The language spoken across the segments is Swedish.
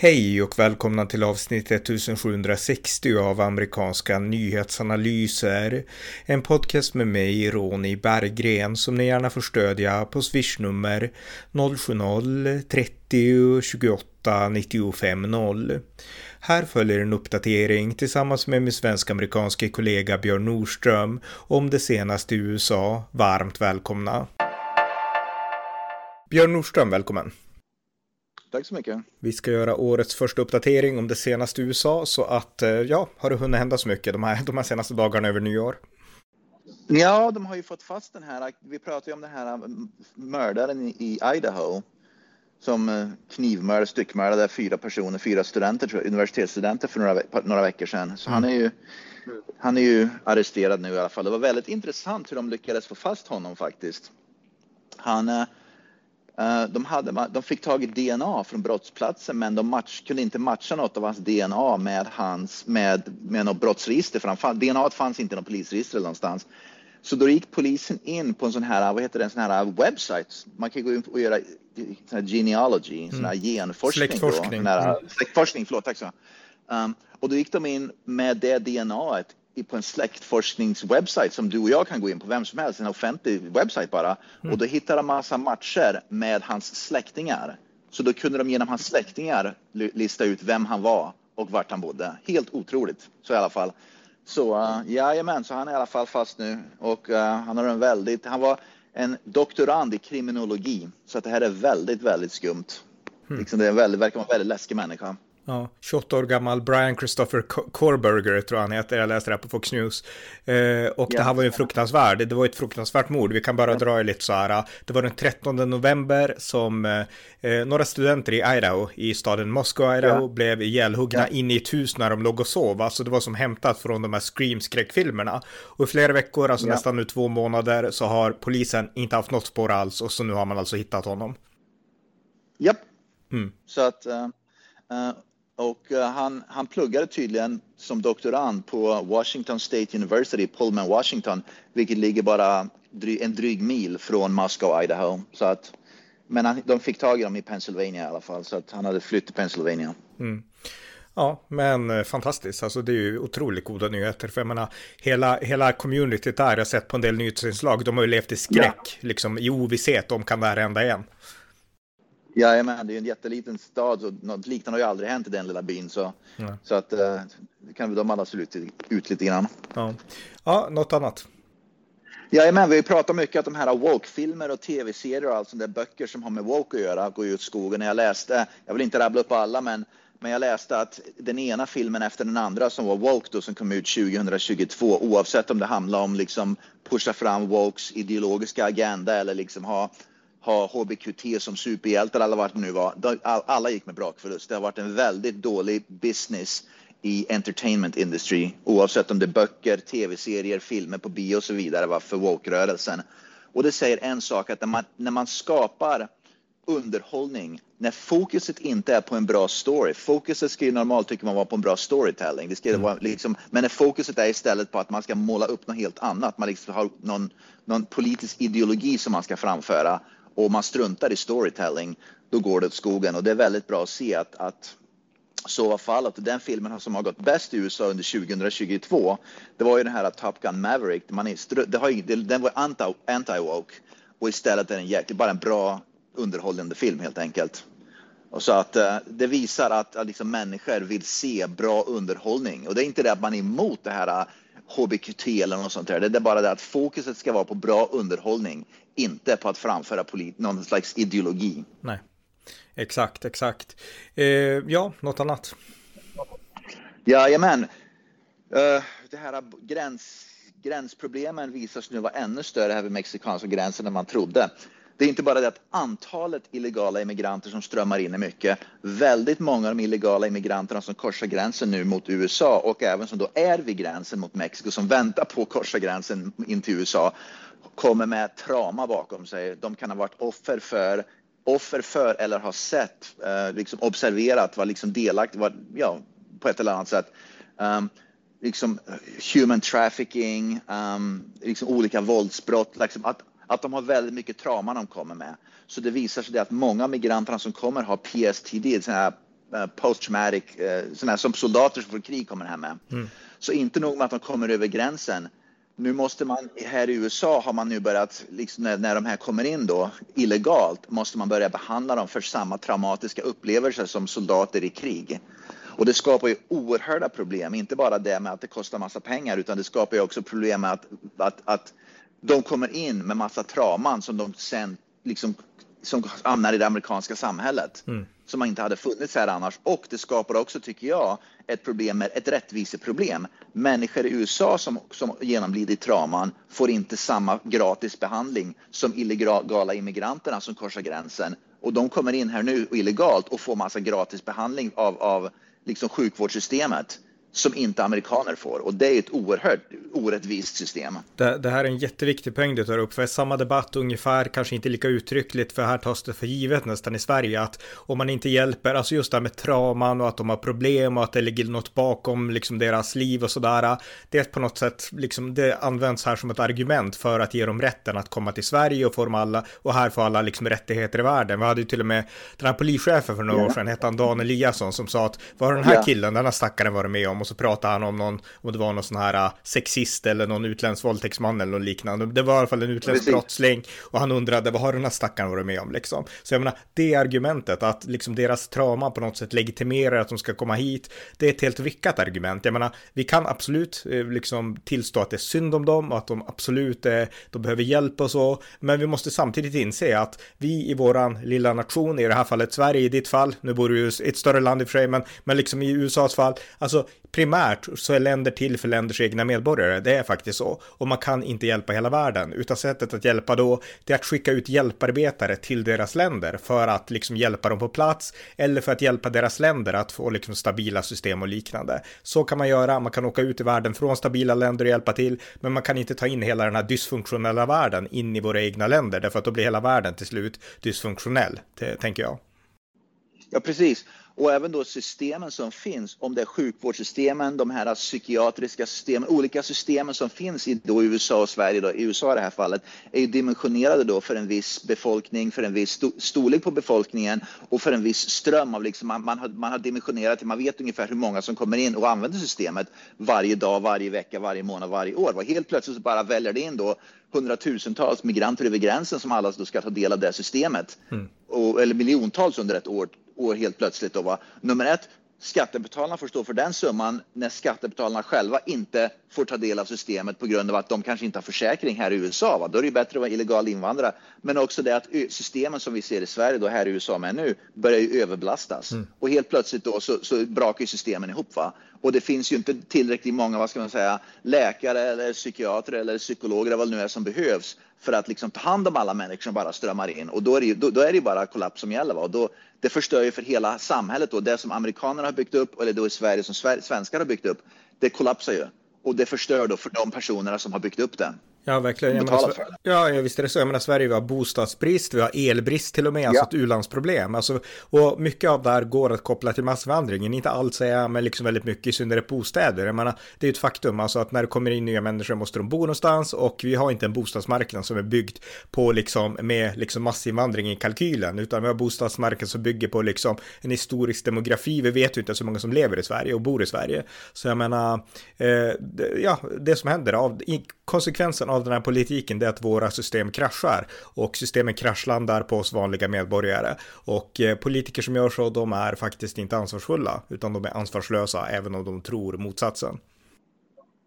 Hej och välkomna till avsnitt 1760 av amerikanska nyhetsanalyser. En podcast med mig, Ronny Berggren, som ni gärna får stödja på swishnummer 070-30 28 95 0. Här följer en uppdatering tillsammans med min svensk-amerikanske kollega Björn Nordström om det senaste i USA. Varmt välkomna! Björn Nordström, välkommen! Tack så mycket. Vi ska göra årets första uppdatering om det senaste USA, så att eh, ja, har det hunnit hända så mycket de här, de här senaste dagarna över nyår? Ja, de har ju fått fast den här, vi pratade ju om den här mm, mördaren i Idaho som eh, knivmördade, styckmördade fyra personer, fyra studenter, universitetsstudenter för några, några veckor sedan. Så mm. han, är ju, han är ju arresterad nu i alla fall. Det var väldigt intressant hur de lyckades få fast honom faktiskt. Han Eh, de, hade, de fick tag i DNA från brottsplatsen men de match, kunde inte matcha något av hans DNA med, hans, med, med något brottsregister. För han, DNA fanns inte i något polisregister någonstans. Så då gick polisen in på en sån här, vad heter det, en sån här website. Man kan gå in och göra sån här genealogy, mm. sån här genforskning. Släktforskning. Då, här, mm. Släktforskning, förlåt, tack så um, Och då gick de in med det DNA på en släktforskningswebsite som du och jag kan gå in på, vem som helst, en offentlig webbsite bara. Mm. Och då hittar de massa matcher med hans släktingar. Så då kunde de genom hans släktingar lista ut vem han var och vart han bodde. Helt otroligt, så i alla fall. Så uh, jajamän, så han är i alla fall fast nu och uh, han har en väldigt, han var en doktorand i kriminologi, så att det här är väldigt, väldigt skumt. Mm. Liksom det är väldigt, verkar vara en väldigt läskig människa. Ja, 28 år gammal Brian Christopher Korberger tror han heter, jag läste det här på Fox News. Eh, och det här var ju fruktansvärt, det var ett fruktansvärt mord, vi kan bara dra lite så här. Det var den 13 november som eh, några studenter i Idaho, i staden Moskva, Idaho, ja. blev ihjälhuggna ja. in i ett hus när de låg och sov. Alltså det var som hämtat från de här Scream-skräckfilmerna. Och i flera veckor, alltså ja. nästan nu två månader, så har polisen inte haft något spår alls och så nu har man alltså hittat honom. Japp. Mm. Så att, uh, uh, och uh, han, han pluggade tydligen som doktorand på Washington State University, Pullman, Washington, vilket ligger bara en dryg mil från Moskva, Idaho. Så att, men han, de fick tag i honom i Pennsylvania i alla fall, så att han hade flytt till Pennsylvania. Mm. Ja, men eh, fantastiskt. Alltså det är ju otroligt goda nyheter. För jag menar, hela, hela communityt där, jag har sett på en del nyhetsinslag, de har ju levt i skräck, ja. liksom i ovisshet om kan det här hända igen. Jajamän, det är en jätteliten stad och något liknande har ju aldrig hänt i den lilla byn. Så, så att eh, det kan de alla se ut, ut lite grann. Ja. ja, något annat? Jajamän, vi har pratat mycket om de här woke-filmer och tv-serier och allt sånt där böcker som har med woke att göra, går ut skogen. Jag läste, jag vill inte rabbla upp alla, men, men jag läste att den ena filmen efter den andra som var woke då, som kom ut 2022, oavsett om det handlar om liksom pusha fram wokes ideologiska agenda eller liksom ha ha HBQT som superhjältar eller vad det nu var. Alla gick med brakförlust. Det har varit en väldigt dålig business i entertainment industry oavsett om det är böcker, tv-serier, filmer på bio och så vidare var för woke-rörelsen. Och det säger en sak att när man, när man skapar underhållning, när fokuset inte är på en bra story, fokuset ska ju normalt tycker man vara på en bra storytelling, det ska mm. vara liksom, men när fokuset är istället på att man ska måla upp något helt annat, man liksom har någon, någon politisk ideologi som man ska framföra, och man struntar i storytelling, då går det åt skogen. Och det är väldigt bra att se att, att så var fallet. Den filmen som har gått bäst i USA under 2022, det var ju den här Top Gun Maverick. Man är, det har, den var anti-woke och istället är den jäkligt, bara en bra underhållande film helt enkelt. Och så att eh, det visar att, att liksom människor vill se bra underhållning och det är inte det att man är emot det här eh, HBQT eller något sånt där. Det är bara det att fokuset ska vara på bra underhållning, inte på att framföra polit någon slags ideologi. Nej, exakt, exakt. Eh, ja, något annat? Jajamän. Uh, det här gräns, gränsproblemen visar sig nu vara ännu större här vid mexikanska gränsen än man trodde. Det är inte bara det att antalet illegala immigranter som strömmar in är mycket. Väldigt många av de illegala immigranterna som korsar gränsen nu mot USA och även som då är vid gränsen mot Mexiko som väntar på att korsa gränsen in till USA kommer med trauma bakom sig. De kan ha varit offer för offer för eller har sett, eh, liksom observerat, var liksom delaktig, var, ja, på ett eller annat sätt. Um, liksom human trafficking, um, liksom olika våldsbrott. Liksom att att de har väldigt mycket trauma de kommer med. Så det visar sig att många av migranterna som kommer har PSTD, sån här uh, post traumatic, uh, sådana som soldater som får krig kommer hem med. Mm. Så inte nog med att de kommer över gränsen. Nu måste man, här i USA har man nu börjat, liksom när, när de här kommer in då illegalt, måste man börja behandla dem för samma traumatiska upplevelser som soldater i krig. Och det skapar ju oerhörda problem, inte bara det med att det kostar massa pengar, utan det skapar ju också problem med att, att, att de kommer in med massa trauman som de sen liksom som hamnar i det amerikanska samhället mm. som inte hade funnits här annars. Och det skapar också, tycker jag, ett problem med ett rättviseproblem. Människor i USA som, som genomlidit trauman får inte samma gratis behandling som illegala immigranterna som korsar gränsen. Och de kommer in här nu illegalt och får massa gratis behandling av, av liksom sjukvårdssystemet som inte amerikaner får. Och det är ett oerhört orättvist system. Det, det här är en jätteviktig poäng du tar upp. För samma debatt ungefär, kanske inte lika uttryckligt, för här tas det för givet nästan i Sverige att om man inte hjälper, alltså just det här med trauman och att de har problem och att det ligger något bakom liksom deras liv och sådär. Det är på något sätt, liksom, det används här som ett argument för att ge dem rätten att komma till Sverige och få dem alla, och här får alla liksom rättigheter i världen. Vi hade ju till och med den här polischefen för några år sedan, hette han Dan Eliasson, som sa att vad har den här killen, den här stackaren varit med om? Och så pratade han om någon, om det var någon sån här äh, sexist eller någon utländsk våldtäktsman eller något liknande. Det var i alla fall en utländsk Precis. brottsling och han undrade vad har den här stackaren varit med om liksom. Så jag menar, det argumentet att liksom deras trauma på något sätt legitimerar att de ska komma hit, det är ett helt vickat argument. Jag menar, vi kan absolut eh, liksom tillstå att det är synd om dem och att de absolut är, eh, de behöver hjälp och så, men vi måste samtidigt inse att vi i våran lilla nation, i det här fallet Sverige, i ditt fall, nu bor du i ett större land i och för sig, men, men liksom i USAs fall, alltså primärt så är länder till för länders egna medborgare. Det är faktiskt så. Och man kan inte hjälpa hela världen, utan sättet att hjälpa då, det är att skicka ut hjälparbetare till deras länder för att liksom hjälpa dem på plats eller för att hjälpa deras länder att få liksom stabila system och liknande. Så kan man göra. Man kan åka ut i världen från stabila länder och hjälpa till, men man kan inte ta in hela den här dysfunktionella världen in i våra egna länder, därför att då blir hela världen till slut dysfunktionell, det, tänker jag. Ja, precis. Och även då systemen som finns, om det är sjukvårdssystemen, de här psykiatriska systemen, olika systemen som finns i då USA och Sverige, då, i USA i det här fallet, är ju dimensionerade då för en viss befolkning, för en viss storlek på befolkningen och för en viss ström av liksom, man, man, har, man har dimensionerat till, man vet ungefär hur många som kommer in och använder systemet varje dag, varje vecka, varje månad, varje år. Och helt plötsligt så bara väljer det in då hundratusentals migranter över gränsen som alla då ska ta del av det systemet. Mm. Och, eller miljontals under ett år år helt plötsligt. Då, va? Nummer ett, skattebetalarna får stå för den summan när skattebetalarna själva inte får ta del av systemet på grund av att de kanske inte har försäkring här i USA. Va? Då är det bättre att vara illegal invandrare. Men också det att systemen som vi ser i Sverige, då här i USA med nu, börjar ju överbelastas. Mm. Och helt plötsligt då så, så brakar systemen ihop. Va? Och det finns ju inte tillräckligt många, vad ska man säga, läkare eller psykiatrer eller psykologer vad det nu är som behövs för att liksom ta hand om alla människor som bara strömmar in. Och då är det ju, då, då är det bara kollaps som gäller. Va? Och då, det förstör ju för hela samhället. Då. Det som amerikanerna har byggt upp, eller då i Sverige som svenskar har byggt upp, det kollapsar ju. Och det förstör då för de personerna som har byggt upp det. Ja, verkligen. Jag menar, ja, visst är det så. Jag menar, Sverige vi har bostadsbrist, vi har elbrist till och med, alltså ja. ett u-landsproblem. Alltså, och mycket av det här går att koppla till massvandringen, inte allt säga, men liksom väldigt mycket, i synnerhet bostäder. Jag menar, det är ett faktum, alltså att när det kommer in nya människor måste de bo någonstans och vi har inte en bostadsmarknad som är byggd på liksom med liksom massinvandring i kalkylen, utan vi har bostadsmarknad som bygger på liksom en historisk demografi. Vi vet ju inte så många som lever i Sverige och bor i Sverige. Så jag menar, eh, ja, det som händer av konsekvensen av den här politiken är att våra system kraschar och systemen kraschlandar på oss vanliga medborgare och eh, politiker som gör så de är faktiskt inte ansvarsfulla utan de är ansvarslösa även om de tror motsatsen.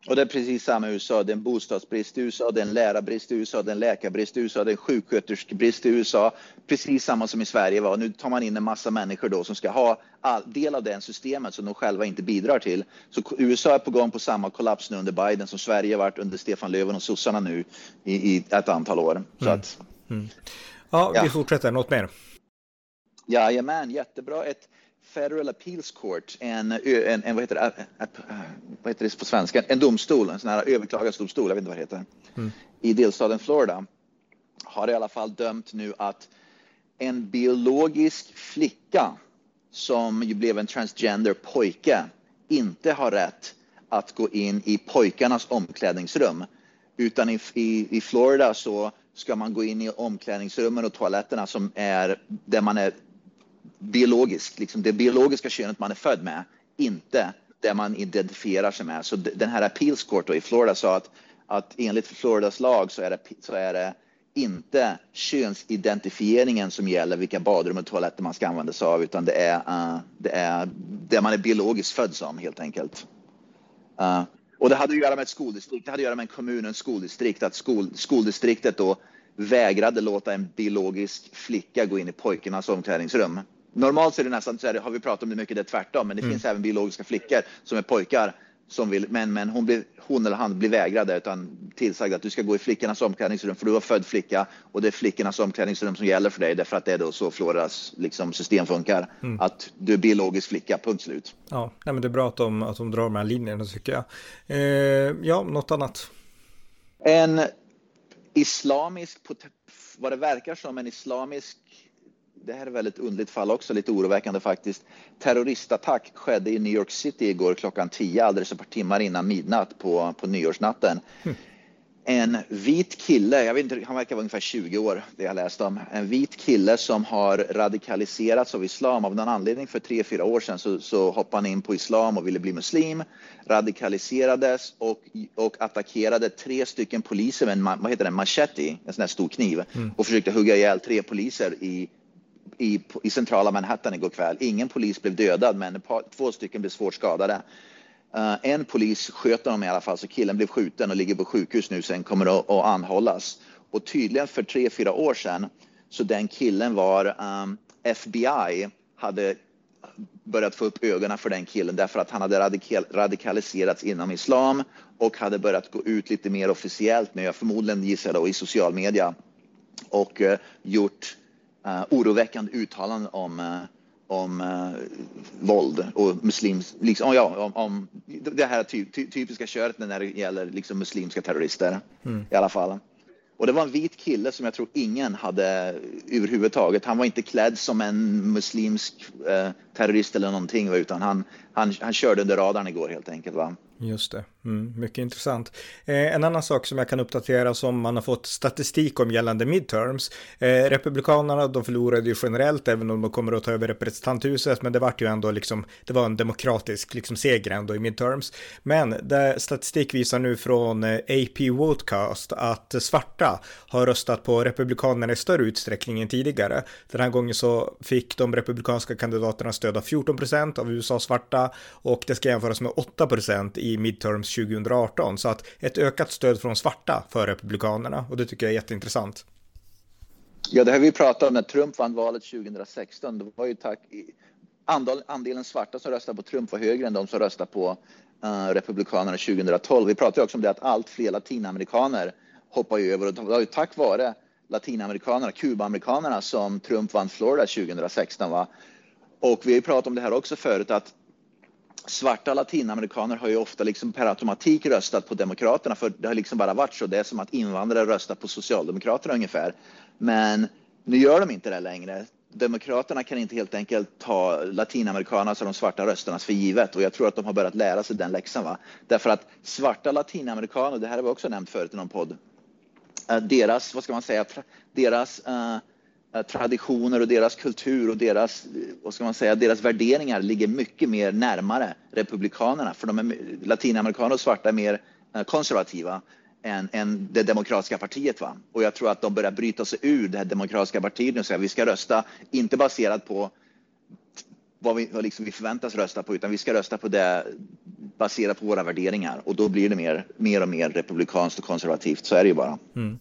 Och det är precis samma i USA. Det är en bostadsbrist i USA, det är en lärarbrist i USA, det är en läkarbrist i USA, det är en sjuksköterskebrist i USA. Precis samma som i Sverige. Va? Nu tar man in en massa människor då som ska ha all, del av det systemet som de själva inte bidrar till. Så USA är på gång på samma kollaps nu under Biden som Sverige varit under Stefan Löfven och sossarna nu i, i ett antal år. Så mm. att, mm. Ja, vi fortsätter. Något mer? Jajamän, jättebra. Ett, Federal Appeals Court, en, en, en vad, heter det, vad heter det på svenska, en domstol, en sån här överklagansdomstol, jag vet inte vad det heter, mm. i delstaten Florida, har i alla fall dömt nu att en biologisk flicka som ju blev en transgender pojke inte har rätt att gå in i pojkarnas omklädningsrum. Utan i, i, i Florida så ska man gå in i omklädningsrummen och toaletterna som är där man är biologiskt, liksom det biologiska könet man är född med, inte det man identifierar sig med. Så den här appeals court i Florida sa att, att enligt Floridas lag så är det, så är det inte könsidentifieringen som gäller vilka badrum och toaletter man ska använda sig av, utan det är, uh, det är det man är biologiskt född som helt enkelt. Uh, och det hade att göra med ett skoldistrikt, det hade att göra med en kommun, en skoldistrikt, att skol, skoldistriktet då vägrade låta en biologisk flicka gå in i pojkarnas omklädningsrum. Normalt så är det nästan så här, har vi pratat om det mycket, det är tvärtom, men det mm. finns även biologiska flickor som är pojkar som vill, men, men hon, blir, hon eller han blir vägrade utan tillsagd att du ska gå i flickornas omklädningsrum för du var född flicka och det är flickornas omklädningsrum som gäller för dig därför att det är då så Floridas liksom, system funkar. Mm. Att du är biologisk flicka, punkt slut. Ja, nej, men det är bra att de, att de drar de här linjerna tycker jag. Eh, ja, något annat? En islamisk, vad det verkar som en islamisk det här är väldigt underligt fall också, lite oroväckande faktiskt. Terroristattack skedde i New York City igår klockan 10, alldeles ett par timmar innan midnatt på, på nyårsnatten. Mm. En vit kille, jag vet inte, han verkar vara ungefär 20 år, det jag läst om. En vit kille som har radikaliserats av islam av någon anledning. För tre, fyra år sedan så, så hoppade han in på islam och ville bli muslim. Radikaliserades och, och attackerade tre stycken poliser med en vad heter det, machete, en sån här stor kniv. Mm. Och försökte hugga ihjäl tre poliser i i, i centrala Manhattan igår kväll. Ingen polis blev dödad, men par, två stycken blev svårt skadade. Uh, en polis sköt honom i alla fall, så killen blev skjuten och ligger på sjukhus nu. Sen kommer att, att anhållas. Och tydligen för tre, fyra år sedan, så den killen var eh, um, FBI hade börjat få upp ögonen för den killen därför att han hade radikal, radikaliserats inom islam och hade börjat gå ut lite mer officiellt med, förmodligen gissar då, i social media och uh, gjort uh, oroväckande uttalanden om, uh, om uh, våld och muslims, liksom, ja, om, om det här ty, ty, typiska köret när det gäller liksom, muslimska terrorister mm. i alla fall. Och det var en vit kille som jag tror ingen hade överhuvudtaget. Han var inte klädd som en muslimsk eh, terrorist eller någonting, utan han, han, han körde under radarn igår helt enkelt. Va? Just det, mm, mycket intressant. Eh, en annan sak som jag kan uppdatera som man har fått statistik om gällande midterms. Eh, Republikanerna, de förlorade ju generellt, även om de kommer att ta över representanthuset, men det var ju ändå liksom, det var en demokratisk liksom seger ändå i midterms. Men det, statistik visar nu från eh, AP Wotcast att svarta har röstat på republikanerna i större utsträckning än tidigare. Den här gången så fick de republikanska kandidaterna stöd av 14 procent av USA svarta och det ska jämföras med 8 procent i midterms 2018. Så att ett ökat stöd från svarta för Republikanerna och det tycker jag är jätteintressant. Ja, det har vi pratat om när Trump vann valet 2016. Det var ju tack andelen svarta som röstade på Trump var högre än de som röstade på uh, Republikanerna 2012. Vi pratade också om det att allt fler latinamerikaner hoppar ju över och det var ju tack vare latinamerikanerna, kubamerikanerna som Trump vann Florida 2016. Va? Och vi har ju pratat om det här också förut att svarta latinamerikaner har ju ofta liksom per automatik röstat på Demokraterna för det har liksom bara varit så. Det är som att invandrare röstar på Socialdemokraterna ungefär. Men nu gör de inte det längre. Demokraterna kan inte helt enkelt ta latinamerikanernas och de svarta rösternas för givet och jag tror att de har börjat lära sig den läxan. Va? Därför att svarta latinamerikaner, det här har vi också nämnt förut i någon podd, eh, deras, vad ska man säga, deras uh, Eh, traditioner och deras kultur och deras, eh, vad ska man säga, deras värderingar ligger mycket mer närmare republikanerna. För de är, latinamerikaner och svarta är mer eh, konservativa än, än det demokratiska partiet. Va? Och jag tror att de börjar bryta sig ur det här demokratiska partiet och säga att vi ska rösta, inte baserat på vad vi, vad liksom vi förväntas rösta på, utan vi ska rösta på det baserat på våra värderingar. Och då blir det mer, mer och mer republikanskt och konservativt. Så är det ju bara. Mm.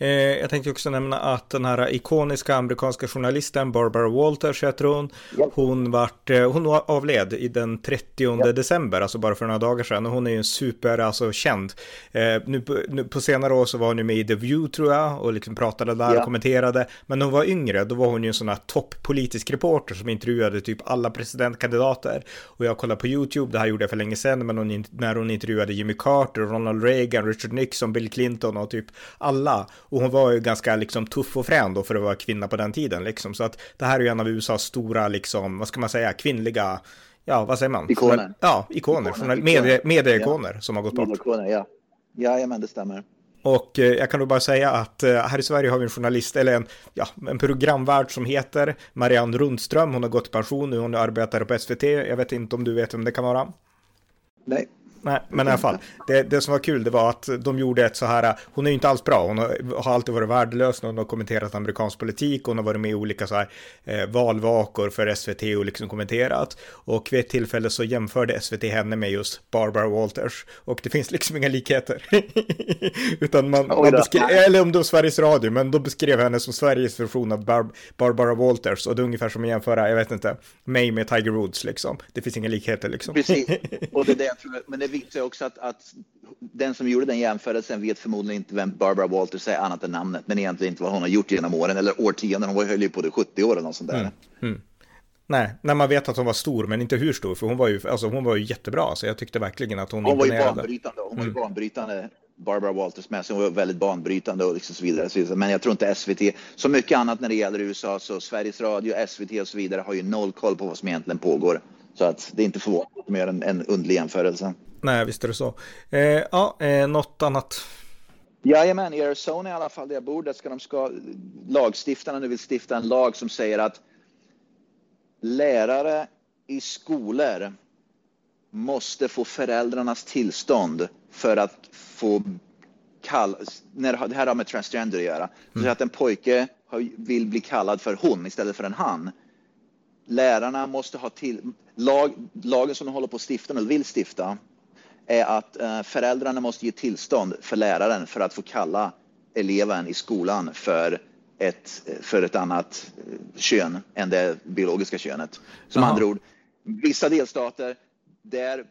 Eh, jag tänkte också nämna att den här ikoniska amerikanska journalisten Barbara Walters heter hon. Ja. Hon, vart, eh, hon avled i den 30 ja. december, alltså bara för några dagar sedan. Och hon är ju en super, alltså känd. Eh, nu, på, nu, på senare år så var hon ju med i The View tror jag och liksom pratade där ja. och kommenterade. Men när hon var yngre, då var hon ju en sån här toppolitisk reporter som intervjuade typ alla presidentkandidater. Och jag kollade på YouTube, det här gjorde jag för länge sedan, men hon, när hon intervjuade Jimmy Carter, Ronald Reagan, Richard Nixon, Bill Clinton och typ alla. Och hon var ju ganska liksom tuff och frän då för att vara kvinna på den tiden liksom. Så att det här är ju en av USAs stora liksom, vad ska man säga, kvinnliga, ja vad säger man? Ikoner. Ja, ikoner, ikoner. Medie, medieikoner ja. som har gått bort. Ikoner, ja. Ja, men det stämmer. Och eh, jag kan då bara säga att eh, här i Sverige har vi en journalist, eller en, ja, en programvärd som heter Marianne Rundström. Hon har gått i pension nu, hon arbetar på SVT. Jag vet inte om du vet vem det kan vara? Nej. Nej, men i alla fall. Det, det som var kul det var att de gjorde ett så här, hon är ju inte alls bra, hon har, har alltid varit värdelös när hon har kommenterat amerikansk politik, hon har varit med i olika så här eh, valvakor för SVT och liksom kommenterat. Och vid ett tillfälle så jämförde SVT henne med just Barbara Walters. Och det finns liksom inga likheter. Utan man, man beskrev, eller om det var Sveriges Radio, men då beskrev henne som Sveriges version av Bar Barbara Walters. Och det är ungefär som att jämföra, jag vet inte, mig med Tiger Woods liksom. Det finns inga likheter liksom. Precis, och det är det jag tror, men det visar också att, att den som gjorde den jämförelsen vet förmodligen inte vem Barbara Walters är annat än namnet, men egentligen inte vad hon har gjort genom åren eller årtionden. Hon var höll ju på det 70 år eller något sånt där. Mm. Mm. Nej, när man vet att hon var stor, men inte hur stor, för hon var ju, alltså, hon var ju jättebra, så jag tyckte verkligen att hon Hon var ju banbrytande, hon var ju mm. banbrytande, Barbara Walters med, så hon var väldigt banbrytande och liksom så vidare. Men jag tror inte SVT, så mycket annat när det gäller USA, så Sveriges Radio, SVT och så vidare har ju noll koll på vad som egentligen pågår. Så att det är inte förvånande mer än en underlig jämförelse. Nej, visst är det så. Eh, ja, eh, något annat? Jajamän, i Arizona i alla fall där jag bor, där ska de ska, lagstiftarna nu vill stifta en lag som säger att lärare i skolor måste få föräldrarnas tillstånd för att få kalla, när det här har med transgender att göra. Mm. Så att en pojke vill bli kallad för hon istället för en han. Lärarna måste ha till, lag, lagen som de håller på att stifta nu, vill stifta, är att eh, föräldrarna måste ge tillstånd för läraren för att få kalla eleven i skolan för ett, för ett annat eh, kön än det biologiska könet. Som andra ord, vissa delstater, där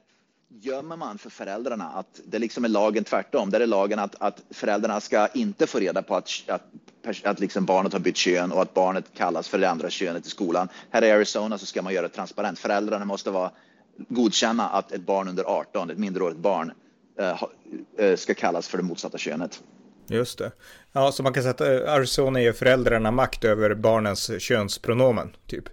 gömmer man för föräldrarna att det liksom är lagen tvärtom. Där är lagen att, att föräldrarna ska inte få reda på att, att, att liksom barnet har bytt kön och att barnet kallas för det andra könet i skolan. Här i Arizona så ska man göra det transparent. Föräldrarna måste vara godkänna att ett barn under 18, ett minderårigt barn, äh, ska kallas för det motsatta könet. Just det. Ja, så man kan säga att eh, Arizona ger föräldrarna makt över barnens könspronomen, typ.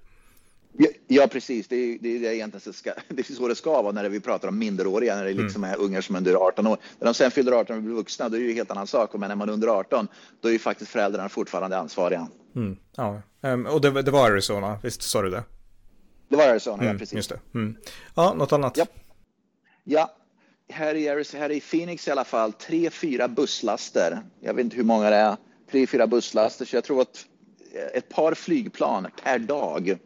Ja, ja, precis. Det är, det är egentligen så, ska, det är så det ska vara när vi pratar om minderåriga, när det liksom mm. är ungar som är under 18 år. När de sen fyller 18 och blir vuxna, då är det ju en helt annan sak. Men när man är under 18, då är ju faktiskt föräldrarna fortfarande ansvariga. Mm. Ja, um, och det, det var Arizona, visst sa du det? Det var Arizona, mm, ja precis. Just det. Mm. Ja, något annat? Ja, ja. Här, i Arizona, här i Phoenix i alla fall, tre, fyra busslaster. Jag vet inte hur många det är. Tre, fyra busslaster, så jag tror att ett par flygplan per dag.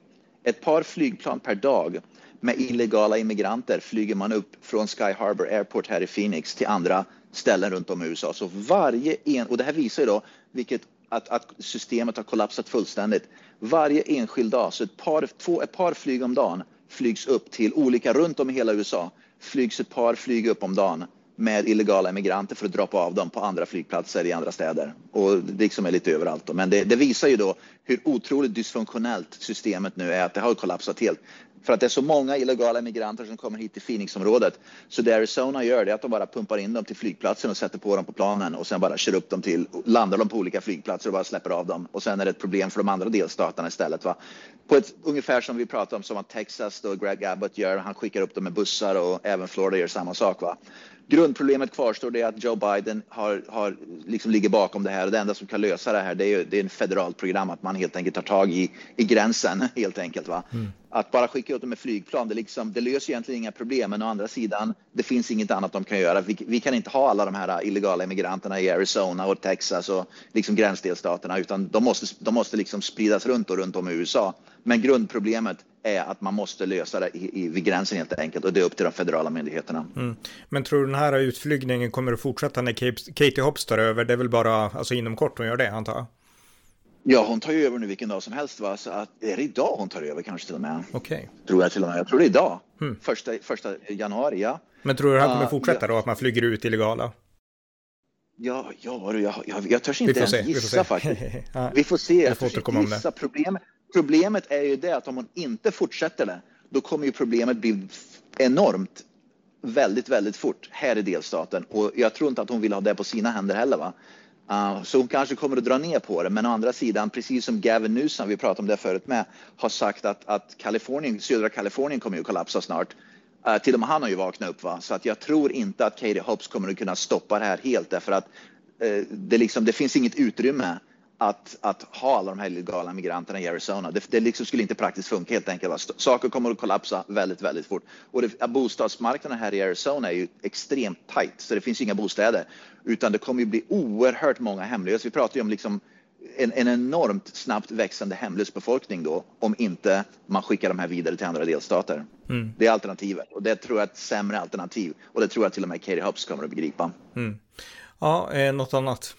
Ett par flygplan per dag med illegala immigranter flyger man upp från Sky Harbor Airport här i Phoenix till andra ställen runt om i USA. Så varje en, och det här visar ju då vilket att, att systemet har kollapsat fullständigt. Varje enskild dag, så ett par, två, ett par flyg om dagen flygs upp till olika runt om i hela USA. Flygs ett par flyg upp om dagen med illegala emigranter för att droppa av dem på andra flygplatser i andra städer. Och det liksom är lite överallt. Då. Men det, det, visar ju då hur otroligt dysfunktionellt systemet nu är, att det har kollapsat helt. För att det är så många illegala migranter som kommer hit till Phoenixområdet. Så det Arizona gör det är att de bara pumpar in dem till flygplatsen och sätter på dem på planen och sen bara kör upp dem till, landar dem på olika flygplatser och bara släpper av dem. Och sen är det ett problem för de andra delstaterna istället. Va? På ett, ungefär som vi pratar om som att Texas då Greg Abbott gör. Han skickar upp dem med bussar och även Florida gör samma sak. Va? Grundproblemet kvarstår det är att Joe Biden har, har, liksom ligger bakom det här och det enda som kan lösa det här det är, ju, det är en federalt program att man helt enkelt tar tag i, i gränsen helt enkelt. Va? Mm. Att bara skicka ut dem med flygplan, det, liksom, det löser egentligen inga problem men å andra sidan det finns inget annat de kan göra. Vi, vi kan inte ha alla de här illegala immigranterna i Arizona och Texas och liksom gränsdelstaterna utan de måste, de måste liksom spridas runt och runt om i USA. Men grundproblemet är att man måste lösa det i, i, vid gränsen helt enkelt och det är upp till de federala myndigheterna. Mm. Men tror du den här utflygningen kommer att fortsätta när Katie Hobbs tar över? Det är väl bara alltså inom kort hon gör det antar jag? Ja, hon tar ju över nu vilken dag som helst. Va? Så att, är det idag hon tar över kanske till och med? Okej. Okay. Tror jag till och med. Jag tror det är idag. Hmm. Första, första januari, ja. Men tror du det här kommer fortsätta uh, då, att man flyger ut illegala? Ja, ja jag, jag, jag törs inte ens se, gissa faktiskt. vi får se. Jag, jag får gissa. Problemet, problemet är ju det att om hon inte fortsätter det, då kommer ju problemet bli enormt väldigt, väldigt fort här i delstaten. Och jag tror inte att hon vill ha det på sina händer heller. Va? Uh, så hon kanske kommer att dra ner på det. Men å andra sidan, precis som Gavin Newsom, vi pratade om det förut med, har sagt att, att Kalifornien, södra Kalifornien kommer att kollapsa snart. Uh, till och med han har ju vaknat upp. Va? Så att jag tror inte att Katie Hobbs kommer att kunna stoppa det här helt därför att uh, det, liksom, det finns inget utrymme att, att ha alla de här illegala migranterna i Arizona. Det, det liksom skulle inte praktiskt funka helt enkelt. Saker kommer att kollapsa väldigt, väldigt fort. Och det, bostadsmarknaden här i Arizona är ju extremt tajt, så det finns inga bostäder. Utan det kommer ju bli oerhört många hemlösa. Vi pratar ju om liksom en, en enormt snabbt växande hemlös befolkning då, om inte man skickar de här vidare till andra delstater. Mm. Det är alternativet och det tror jag är ett sämre alternativ och det tror jag till och med Katie Hobbs kommer att begripa. Mm. Ja, eh, något annat?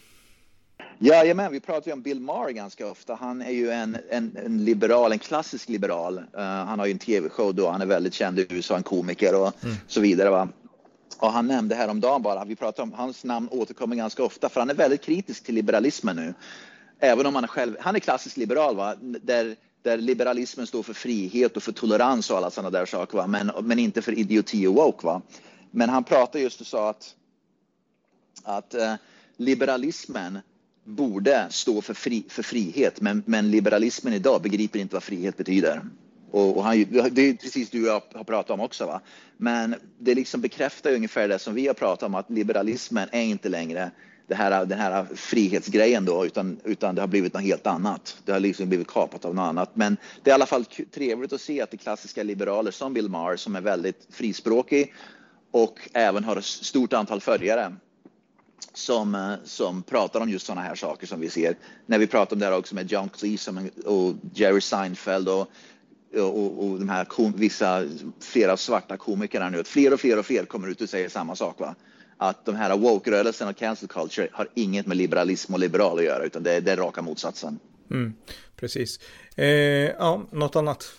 Jajamän, vi pratar ju om Bill Maher ganska ofta. Han är ju en, en, en liberal, en klassisk liberal. Uh, han har ju en tv-show då, han är väldigt känd i USA, en komiker och mm. så vidare. Va? Och han nämnde häromdagen bara, vi pratar om hans namn återkommer ganska ofta för han är väldigt kritisk till liberalismen nu. Även om han är själv, han är klassisk liberal va, där, där liberalismen står för frihet och för tolerans och alla sådana där saker va, men, men inte för idioti och woke va. Men han pratade just och sa att, att uh, liberalismen borde stå för, fri, för frihet, men, men liberalismen idag begriper inte vad frihet betyder. Och, och han, det är precis du och jag har pratat om också. Va? Men det liksom bekräftar ungefär det som vi har pratat om, att liberalismen är inte längre det här, den här frihetsgrejen då, utan, utan det har blivit något helt annat. Det har liksom blivit kapat av något annat. Men det är i alla fall trevligt att se att det klassiska liberaler som Bill Maher, som är väldigt frispråkig och även har ett stort antal följare, som, eh, som pratar om just sådana här saker som vi ser. När vi pratar om det här också med John Cleese och Jerry Seinfeld och, och, och de här kom, vissa, flera svarta komikerna nu. Att fler och fler och fler kommer ut och säger samma sak. Va? Att de här woke-rörelsen och cancel culture har inget med liberalism och liberal att göra, utan det, är, det är raka motsatsen. Mm, precis. Eh, ja, något annat?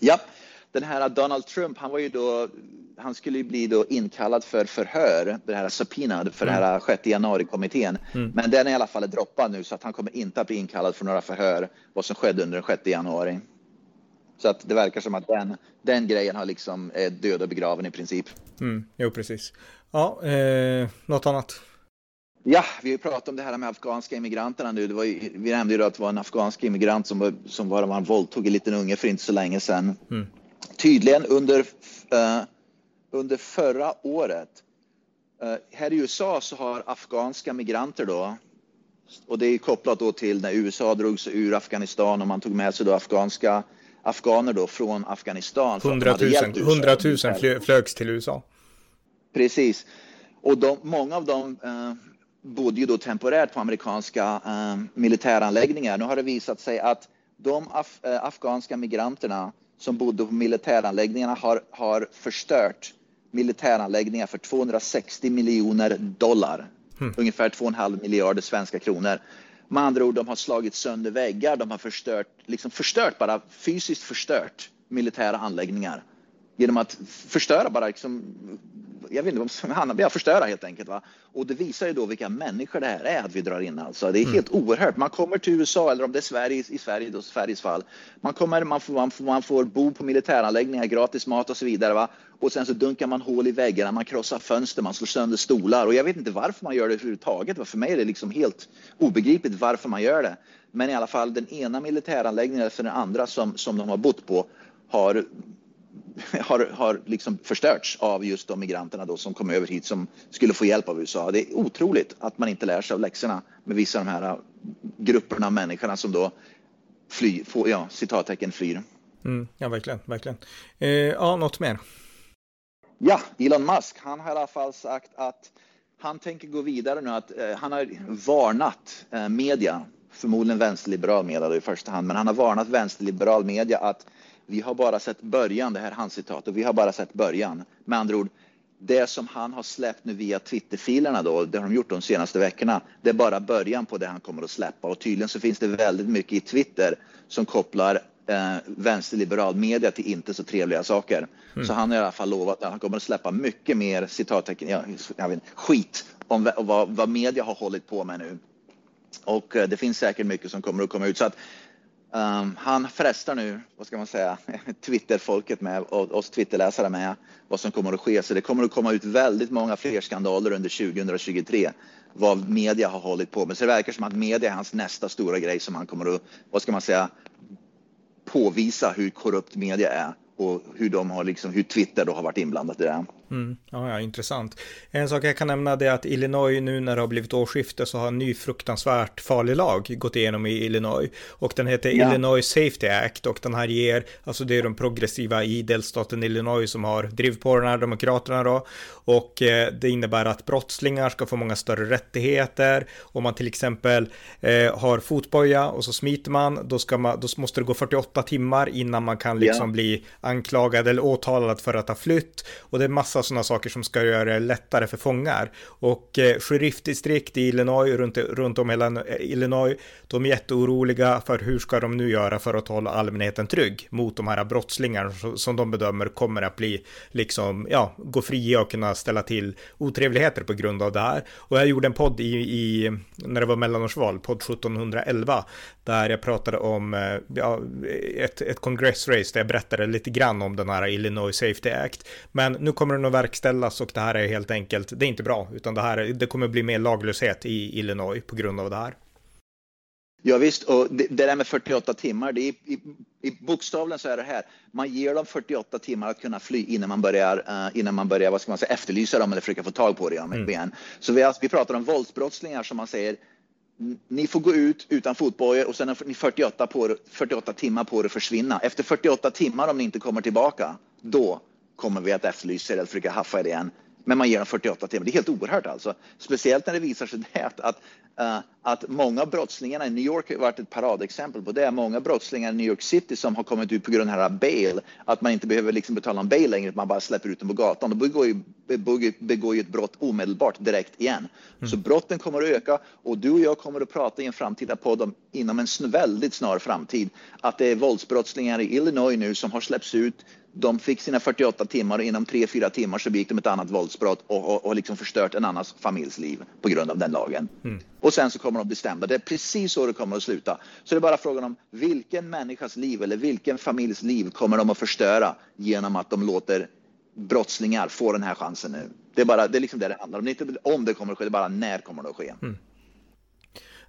Ja, den här Donald Trump, han var ju då han skulle ju bli då inkallad för förhör, det här subpoenad för mm. den här 6 januari-kommittén. Mm. Men den är i alla fall droppad nu så att han kommer inte att bli inkallad för några förhör vad som skedde under den 6 januari. Så att det verkar som att den, den grejen har liksom är död och begraven i princip. Mm, jo, precis. Ja, eh, något annat? Ja, vi har pratat om det här med afghanska immigranterna nu. Det var ju, vi nämnde ju att det var en afghansk immigrant som, var, som var, man våldtog en liten unge för inte så länge sedan. Mm. Tydligen under uh, under förra året. Uh, här i USA så har afghanska migranter då, och det är kopplat då till när USA drog sig ur Afghanistan och man tog med sig då afghanska afghaner då från Afghanistan. 100 000, 100 000 flögs till USA. Precis. Och de, många av dem uh, bodde ju då temporärt på amerikanska uh, militäranläggningar. Nu har det visat sig att de af, afghanska migranterna som bodde på militäranläggningarna har, har förstört militäranläggningar för 260 miljoner dollar. Mm. Ungefär 2,5 miljarder svenska kronor. Med andra ord, de har slagit sönder väggar, de har förstört, liksom förstört bara fysiskt förstört militära anläggningar genom att förstöra bara liksom, jag vet inte, han, ja, förstöra helt enkelt. Va? Och det visar ju då vilka människor det här är att vi drar in alltså. Det är mm. helt oerhört. Man kommer till USA eller om det är Sverige, i Sverige, då, Sveriges fall. Man kommer, man får, man får, man får bo på militäranläggningar, gratis mat och så vidare. Va? Och sen så dunkar man hål i väggarna, man krossar fönster, man slår sönder stolar. Och jag vet inte varför man gör det överhuvudtaget. För mig är det liksom helt obegripligt varför man gör det. Men i alla fall den ena militäranläggningen efter den andra som, som de har bott på har har, har liksom förstörts av just de migranterna då som kom över hit som skulle få hjälp av USA. Det är otroligt att man inte lär sig av läxorna med vissa av de här grupperna av människorna som då flyr, får, ja, citattecken flyr. Mm, ja, verkligen, verkligen. Eh, ja, något mer? Ja, Elon Musk, han har i alla fall sagt att han tänker gå vidare nu, att eh, han har varnat eh, media, förmodligen vänsterliberal media i första hand, men han har varnat vänsterliberal media att vi har bara sett början, det här är hans citat, och vi har bara sett början. Med andra ord, det som han har släppt nu via Twitterfilerna då, det har de gjort de senaste veckorna, det är bara början på det han kommer att släppa. Och tydligen så finns det väldigt mycket i Twitter som kopplar eh, vänsterliberal media till inte så trevliga saker. Mm. Så han har i alla fall lovat att han kommer att släppa mycket mer citattecken, ja, jag vet, skit om vad, vad media har hållit på med nu. Och eh, det finns säkert mycket som kommer att komma ut. Så att Um, han frestar nu, vad ska man säga, Twitterfolket med och oss Twitterläsare med vad som kommer att ske. Så det kommer att komma ut väldigt många fler skandaler under 2023 vad media har hållit på med. Så det verkar som att media är hans nästa stora grej som han kommer att, vad ska man säga, påvisa hur korrupt media är och hur de har liksom, hur Twitter då har varit inblandat i det. Mm. Ja, ja, intressant. En sak jag kan nämna är att Illinois nu när det har blivit årsskifte så har en ny fruktansvärt farlig lag gått igenom i Illinois. Och den heter ja. Illinois Safety Act och den här ger, alltså det är de progressiva i delstaten Illinois som har drivit på den här demokraterna då. Och eh, det innebär att brottslingar ska få många större rättigheter. Om man till exempel eh, har fotboja och så smiter man, då, ska man, då måste det gå 48 timmar innan man kan liksom ja. bli anklagad eller åtalad för att ha flytt. Och det är massa sådana saker som ska göra det lättare för fångar. Och eh, sheriffdistrikt i Illinois, runt, runt om hela eh, Illinois, de är jätteoroliga för hur ska de nu göra för att hålla allmänheten trygg mot de här brottslingarna som de bedömer kommer att bli, liksom, ja, gå fria och kunna ställa till otrevligheter på grund av det här. Och jag gjorde en podd i, i när det var mellanårsval, podd 1711, där jag pratade om eh, ja, ett, ett kongressrace där jag berättade lite grann om den här Illinois Safety Act. Men nu kommer den att verkställas och det här är helt enkelt, det är inte bra, utan det här, det kommer bli mer laglöshet i Illinois på grund av det här. Ja, visst, och det, det där med 48 timmar, det är, i, i bokstavligen så är det här, man ger dem 48 timmar att kunna fly innan man börjar, uh, innan man börjar vad ska man säga, efterlysa dem eller försöka få tag på dem mm. igen. Så vi, alltså, vi pratar om våldsbrottslingar som man säger, ni får gå ut utan fotbojor och sen har ni 48, på, 48 timmar på er att försvinna. Efter 48 timmar om ni inte kommer tillbaka, då kommer vi att efterlysa er eller försöka haffa er igen. Men man ger dem 48 timmar. Det är helt oerhört alltså. Speciellt när det visar sig det att, att, uh, att många av brottslingarna i New York har varit ett paradexempel på det. Många brottslingar i New York City som har kommit ut på grund av bail, att man inte behöver liksom betala en bail längre, man bara släpper ut dem på gatan. Då begår ju, begår, begår ju ett brott omedelbart direkt igen. Mm. Så brotten kommer att öka och du och jag kommer att prata i en framtida podd om inom en väldigt snar framtid att det är våldsbrottslingar i Illinois nu som har släppts ut de fick sina 48 timmar och inom 3-4 timmar så begick de ett annat våldsbrott och, och, och liksom förstört en annans familjs liv på grund av den lagen. Mm. Och sen så kommer de bli stämda. Det är precis så det kommer att sluta. Så det är bara frågan om vilken människas liv eller vilken familjs liv kommer de att förstöra genom att de låter brottslingar få den här chansen nu. Det är bara det är liksom det det handlar om. Det är inte om det kommer att ske, det är bara när kommer det att ske. Mm.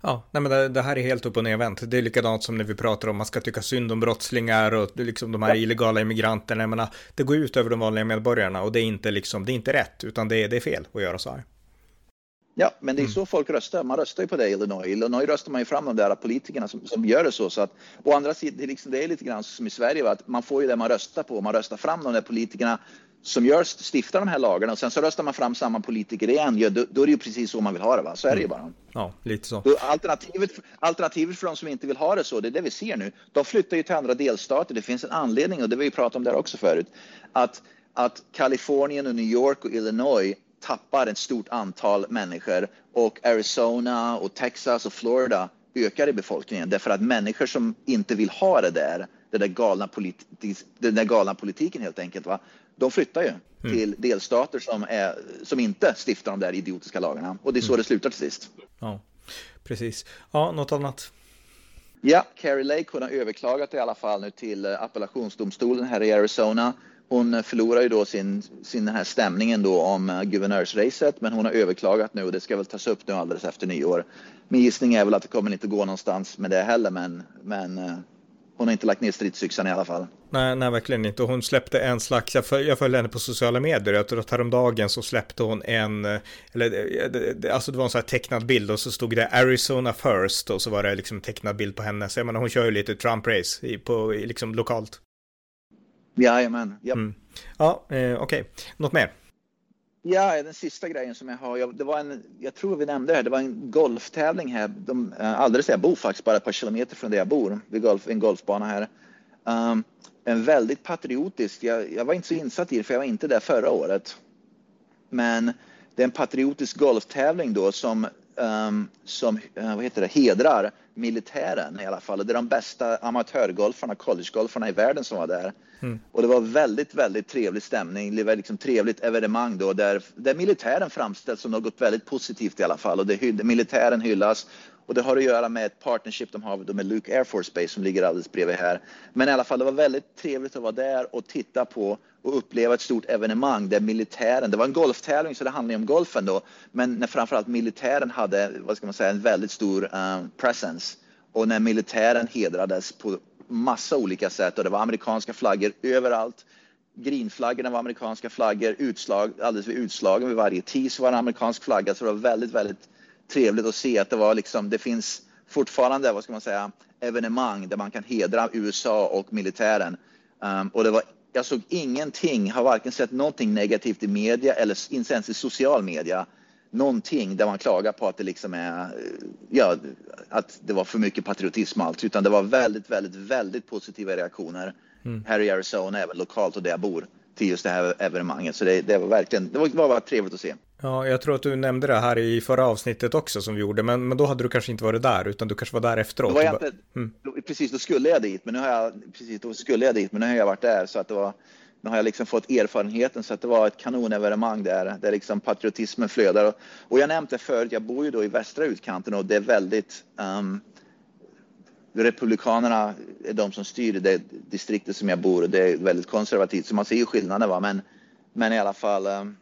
Ja, nej men det, det, här är helt upp och nervänt. Det är likadant som när vi pratar om man ska tycka synd om brottslingar och liksom de här ja. illegala immigranterna. Jag menar, det går ut över de vanliga medborgarna och det är inte liksom, det är inte rätt, utan det är, det är fel att göra så här. Ja, men det är mm. så folk röstar. Man röstar ju på det i Illinois. I Illinois röstar man ju fram de där politikerna som, som gör det så. så att, å andra sidan, det är, liksom, det är lite grann som i Sverige, va? att man får ju det man röstar på. Man röstar fram de där politikerna som gör, stiftar de här lagarna och sen så röstar man fram samma politiker igen, ja, då, då, är det ju precis så man vill ha det. Va? Så är det ju mm. bara. Ja, lite så. alternativet, alternativet för de som inte vill ha det så, det är det vi ser nu. De flyttar ju till andra delstater. Det finns en anledning, och det vi pratat om där också förut, att, att Kalifornien och New York och Illinois tappar ett stort antal människor och Arizona och Texas och Florida ökar i befolkningen därför att människor som inte vill ha det där, den där galna, politik, den där galna politiken helt enkelt, va? de flyttar ju mm. till delstater som, är, som inte stiftar de där idiotiska lagarna. Och det är så mm. det slutar till sist. Ja, precis. Ja, något annat? Ja, Carrie Lake hon har överklagat i alla fall nu till eh, appellationsdomstolen här i Arizona. Hon förlorar ju då sin, sin här stämningen då om uh, guvernörsracet, men hon har överklagat nu och det ska väl tas upp nu alldeles efter nyår. Min gissning är väl att det kommer inte gå någonstans med det heller, men, men uh, hon har inte lagt ner stridsyxan i alla fall. Nej, nej, verkligen inte. Hon släppte en slags, jag, föl, jag följde henne på sociala medier, jag tror att häromdagen så släppte hon en, eller alltså det var en sån här tecknad bild och så stod det Arizona first och så var det liksom en tecknad bild på henne. Så jag menar, hon kör ju lite Trump-race på, liksom lokalt. Jajamän, yep. mm. Ja, eh, okej. Okay. Något mer? Ja, den sista grejen som jag har, jag, det var en, jag tror vi nämnde det här, det var en golftävling här, de, eh, alldeles där jag bor faktiskt, bara ett par kilometer från där jag bor, vid golf, en golfbana här. Um, en väldigt patriotisk, jag, jag, var inte så insatt i det för jag var inte där förra året. Men det är en patriotisk golftävling då som, um, som uh, vad heter det, hedrar militären i alla fall. Det är de bästa amatörgolfarna, collegegolfarna i världen som var där. Mm. Och det var väldigt, väldigt trevlig stämning. Det var liksom trevligt evenemang då där, där militären framställs som något väldigt positivt i alla fall. Och det, militären hyllas och det har att göra med ett partnership de har med Luke Air Force Base som ligger alldeles bredvid här. Men i alla fall, det var väldigt trevligt att vara där och titta på och uppleva ett stort evenemang där militären, det var en golftävling så det handlade om golfen då, men när framförallt militären hade, vad ska man säga, en väldigt stor um, presence. Och när militären hedrades på massa olika sätt och det var amerikanska flaggor överallt. Greenflaggorna var amerikanska flaggor, utslag, alldeles vid utslagen vid varje tis var det en amerikansk flagga. Så det var väldigt, väldigt trevligt att se att det var liksom, det finns fortfarande, vad ska man säga, evenemang där man kan hedra USA och militären. Um, och det var, jag såg ingenting, har varken sett någonting negativt i media eller inte ens i social media någonting där man klagar på att det liksom är, ja, att det var för mycket patriotism allt, utan det var väldigt, väldigt, väldigt positiva reaktioner mm. här i Arizona, även lokalt och där jag bor, till just det här evenemanget. Så det, det var verkligen, det var, det var trevligt att se. Ja, jag tror att du nämnde det här i förra avsnittet också som vi gjorde, men, men då hade du kanske inte varit där, utan du kanske var där efteråt. Var inte, mm. Precis, då skulle jag dit, men nu har jag, precis, då skulle jag dit, men nu har jag varit där, så att det var, nu har jag liksom fått erfarenheten så att det var ett kanonevenemang där, där liksom patriotismen flödar. Och, och jag nämnde förut, jag bor ju då i västra utkanten och det är väldigt um, Republikanerna är de som styr det distriktet som jag bor och det är väldigt konservativt så man ser ju skillnaden va men, men i alla fall um,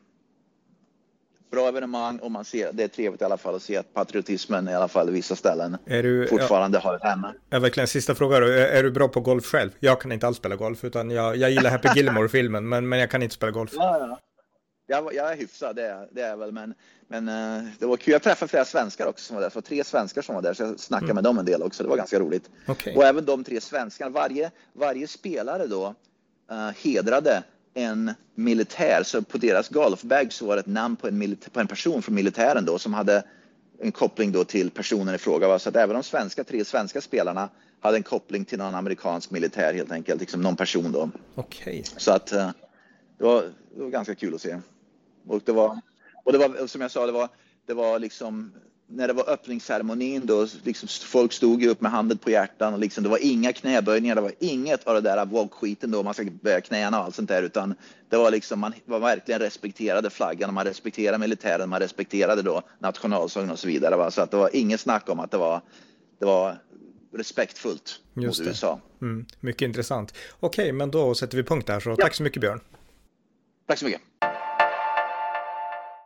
bra evenemang och man ser, det är trevligt i alla fall att se att patriotismen i alla fall i vissa ställen du, fortfarande ja, har ett hemma. Ja, verkligen. Sista frågan då. Är, är, du bra på golf själv? Jag kan inte alls spela golf, utan jag, jag gillar Happy Gilmore-filmen, men, men jag kan inte spela golf. Ja, ja. Jag, jag är hyfsad, det är, det är väl, men, men uh, det var kul. Jag träffade flera svenskar också som var där, så tre svenskar som var där, så jag snackade mm. med dem en del också. Det var ganska roligt. Okay. Och även de tre svenskarna, varje, varje spelare då uh, hedrade en militär, så på deras golfbag så var det ett namn på en, på en person från militären då som hade en koppling då till personen i fråga. Så att även de svenska, tre svenska spelarna hade en koppling till någon amerikansk militär helt enkelt, liksom någon person då. Okej. Okay. Så att eh, det var, det var ganska kul att se. Och det var, och det var som jag sa, det var, det var liksom när det var öppningsceremonin då, liksom folk stod ju upp med handen på hjärtan och liksom, det var inga knäböjningar, det var inget av det där woke-skiten då, man ska böja knäna och allt sånt där, utan det var liksom, man var verkligen respekterade flaggan, man respekterade militären, man respekterade då nationalsången och så vidare. Va? Så att det var inget snack om att det var, det var respektfullt Just mot det. USA. Mm, mycket intressant. Okej, men då sätter vi punkt där, så ja. tack så mycket Björn. Tack så mycket.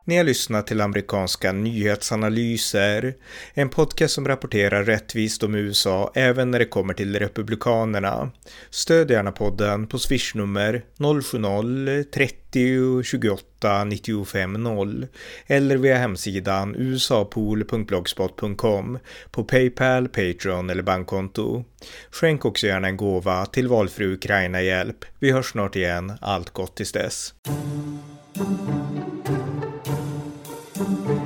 Ni har lyssnat till amerikanska nyhetsanalyser, en podcast som rapporterar rättvist om USA även när det kommer till republikanerna. Stöd gärna podden på swishnummer 070-30 28 95 0 eller via hemsidan usapool.blogspot.com på Paypal, Patreon eller bankkonto. Skänk också gärna en gåva till valfri Ukraina-hjälp. Vi hörs snart igen. Allt gott tills dess. Thank you.